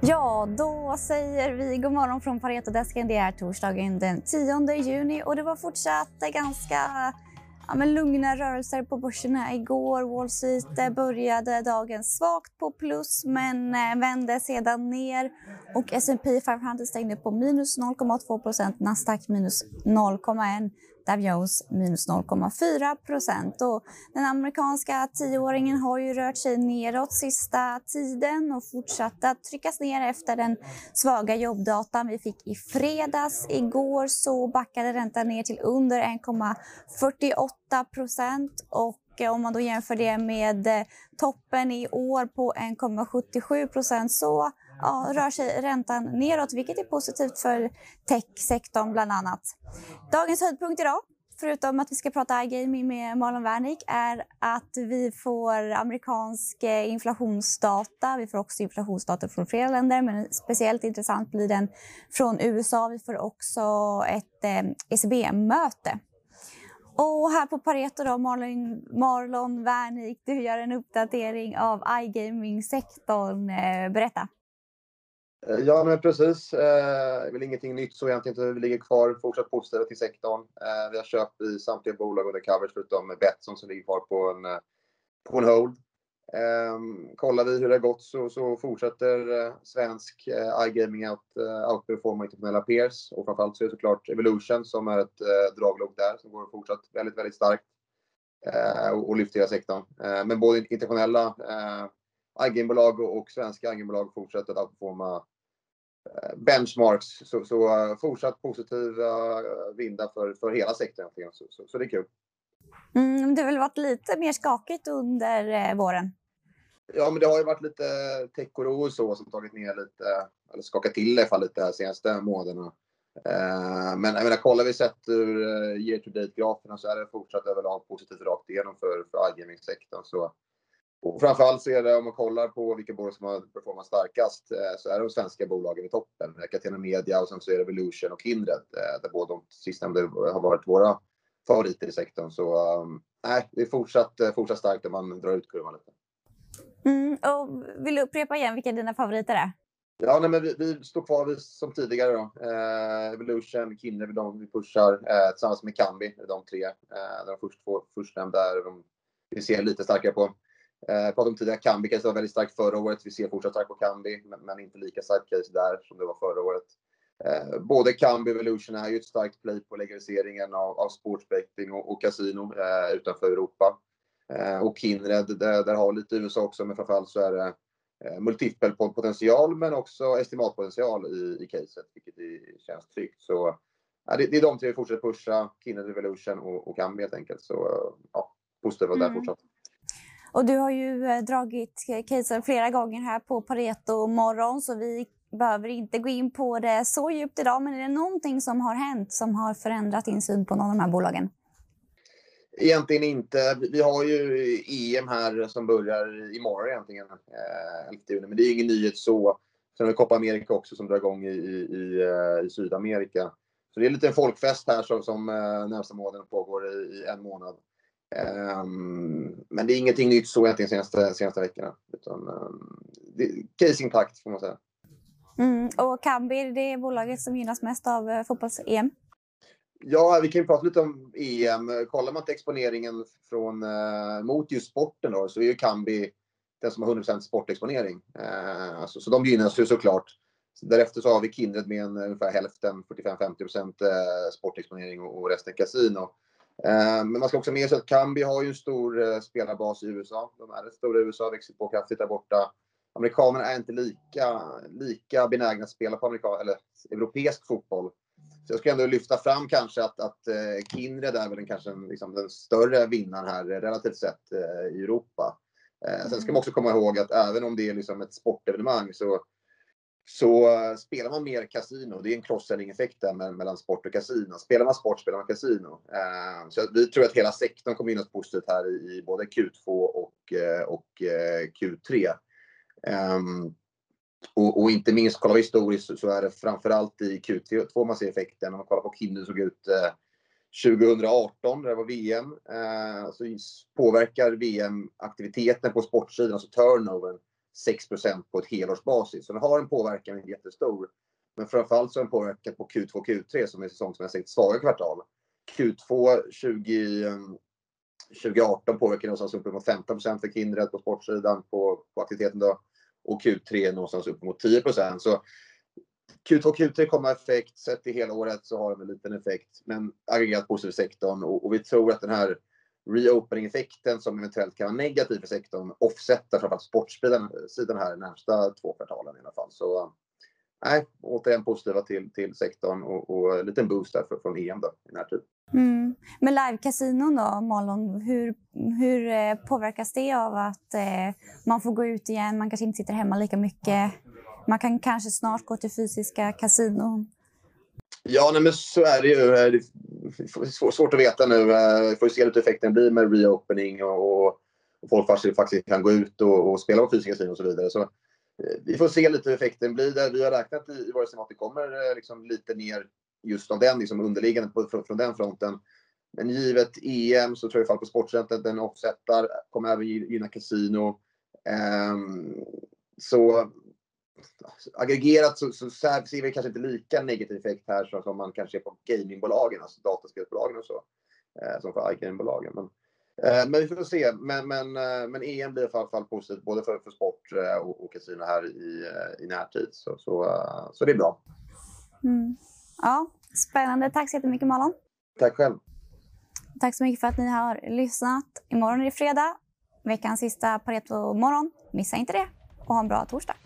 Ja, då säger vi god morgon från Paretodesken. Det är torsdagen den 10 juni och det var fortsatt ganska ja, men lugna rörelser på börserna igår. Wall Street eh, började dagen svagt på plus men eh, vände sedan ner och S&P 500 stängde på minus 0,2 Nasdaq minus 0,1 Dow Jones minus 0,4 procent. Den amerikanska tioåringen har ju rört sig neråt sista tiden och fortsatt att tryckas ner efter den svaga jobbdatan vi fick i fredags. Igår så backade räntan ner till under 1,48 procent och eh, om man då jämför det med eh, toppen i år på 1,77 procent så ja, rör sig räntan neråt, vilket är positivt för techsektorn bland annat. Dagens höjdpunkt idag, förutom att vi ska prata iGaming med Marlon Wernick, är att vi får amerikansk eh, inflationsdata. Vi får också inflationsdata från flera länder, men speciellt intressant blir den från USA. Vi får också ett eh, ECB-möte. Och här på Pareto då, Marlon, Marlon Wernick, du gör en uppdatering av iGaming-sektorn. Eh, berätta. Eh, ja, men precis. Eh, det är väl ingenting nytt så egentligen. Vi ligger kvar fortsatt positiva till sektorn. Eh, vi har köpt i samtliga bolag under coverage förutom Betsson som ligger kvar på en, eh, på en hold. Ehm, kollar vi hur det har gått så, så fortsätter eh, svensk iGaming att outperforma internationella peers. Och framförallt så är det såklart Evolution som är ett draglok där som går fortsatt väldigt, väldigt starkt. och, och lyfter hela sektorn. men både internationella iGamebolag och svenska iGamebolag fortsätter att outperforma benchmarks. Så, så uh, fortsatt positiva uh, vindar för, för hela sektorn. Så, så, så, det är kul. Mm, det har väl varit lite mer skakigt under uh, våren? Ja, men det har ju varit lite tech-oro och så som tagit ner lite, eller skakat till i alla fall lite de senaste månaderna. Men jag menar, kollar vi sett ur year to date-graferna så är det fortsatt överlag positivt rakt igenom för, för iGaming-sektorn. Så och framförallt så är det om man kollar på vilka bolag som har performat starkast eh, så är de svenska bolagen i toppen. Catena Media och sen så är det Evolution och Kindred eh, där båda de sistnämnda har varit våra favoriter i sektorn. Så um, nej, det är fortsatt, eh, fortsatt starkt om man drar ut kurvan lite. Mm, och vill du upprepa igen vilka dina favoriter är? Ja, nej, men vi, vi står kvar vid, som tidigare. Då. Eh, Evolution, Kindred, de vi pushar eh, tillsammans med Kambi, de tre. Eh, de först två förstnämnda är de vi ser lite starkare på. Eh, pratade om tidigare, Kambi case var väldigt starkt förra året. Vi ser fortsatt starkt på Kambi, men, men, inte lika starkt case där som det var förra året. Eh, både Kambi och Evolution är ju ett starkt play på legaliseringen av, av sportsbetting och, och kasino eh, utanför Europa. Eh, och Kindred, där, där har lite USA också, men framförallt så är det eh, multipel potential men också estimatpotential i, i caset, vilket är, känns tryggt. Så ja, det, det, är de tre vi fortsätter pusha, Kindred, Evolution och, och Kambi helt enkelt. Så ja, positiva mm. där fortsatt. Och du har ju eh, dragit eh, casen flera gånger här på Pareto morgon så vi behöver inte gå in på det så djupt idag. Men är det någonting som har hänt som har förändrat din syn på någon av de här bolagen? Egentligen inte. Vi har ju EM här som börjar imorgon egentligen, eh, Men det är ingen nyhet så. Sen har vi Copa America också som drar igång i, i, i eh, Sydamerika. Så det är lite en folkfest här som, som närmsta månaden pågår i, i en månad. Um, men det är ingenting nytt så egentligen senaste, senaste veckorna. Utan, um, det, case intakt får man säga. Mm, och Kambi, det är bolaget som gynnas mest av uh, fotbolls-EM? Ja, vi kan ju prata lite om EM. Kollar man till exponeringen från, uh, mot just sporten då, så är ju Kambi den som har 100% sportexponering. Uh, alltså, så de gynnas ju såklart. Därefter så har vi Kindred med en, ungefär hälften, 45-50% sportexponering och, och resten kasino. Eh, men man ska också med sig att Kambi har ju en stor eh, spelarbas i USA. De är rätt stora i USA, växer på kraftigt där borta. Amerikanerna är inte lika, lika benägna att spela på amerikan, eller europeisk fotboll. Så jag ska ändå lyfta fram kanske att, att eh, Kindred är väl den, kanske liksom den större vinnaren här relativt sett i Europa. Sen ska man också komma ihåg att även om det är liksom ett sportevenemang så så eh, spelar man mer kasino, det är en cross-selling-effekt där mellan sport och kasino. Spelar man sport spelar man kasino. Eh, så vi tror att hela sektorn kommer gynnas positivt här i, både Q2 och, eh, och Q3. Ehm, och, och, inte minst, kollar vi historiskt så är det framförallt i Q2 man ser effekten. Om man kollar på hur Kindle såg ut 2018, där det var VM, så påverkar VM aktiviteten på sportsidan, alltså turnovern 6% på ett helårsbasis. Så den har en påverkan, inte jättestor. Men framförallt så har den påverkat på Q2 och Q3 som är säsongsmässigt svaga kvartal. Q2 20, 2018 påverkar någonstans uppemot 15 för Kindred på sportsidan på, på aktiviteten då. Och Q3 någonstans uppemot 10 Så Q2 och Q3 kommer ha effekt. Sett i hela året så har de en liten effekt. Men aggregerat positiv sektorn och, och vi tror att den här reopening-effekten som eventuellt kan vara negativ för sektorn offsätter framförallt sportsidan här närmsta två kvartalen i alla fall. Så nej, återigen positiva till, till sektorn och, och en liten boost där från EM då, i närtid. Mm. Men live-kasinon då, Malon, hur, hur eh, påverkas det av att eh, man får gå ut igen, man kanske inte sitter hemma lika mycket? Man kan kanske snart gå till fysiska kasinon? Ja, nej, men så är det ju. Svårt att veta nu. Eh, vi får se lite effekten blir med reopening och, och folk faktiskt kan gå ut och, och spela på fysiska kasinon och så vidare. Så eh, vi får se lite hur effekten blir där. Vi har räknat i, våra att det kommer eh, liksom lite ner just av den, liksom underliggande på, från, från den fronten. Men givet EM så tror jag i fall på Sportcenter den offsetar kommer även gynna kasino. Um, ehm, så aggregerat så, så ser vi kanske inte lika negativ effekt här som man kanske ser på gamingbolagen, alltså dataspelsbolagen och så. Eh, som för iGaming-bolagen. Men, eh, men vi får se. Men, men, eh, men EM blir i alla fall positivt både för, för sport eh, och, och kasino här i, eh, i närtid. Så, så, så det är bra. Mm. Ja, spännande. Tack så jättemycket Malon. Tack själv. Tack så mycket för att ni har lyssnat. Imorgon är det fredag, veckans sista Pareto morgon. Missa inte det och ha en bra torsdag.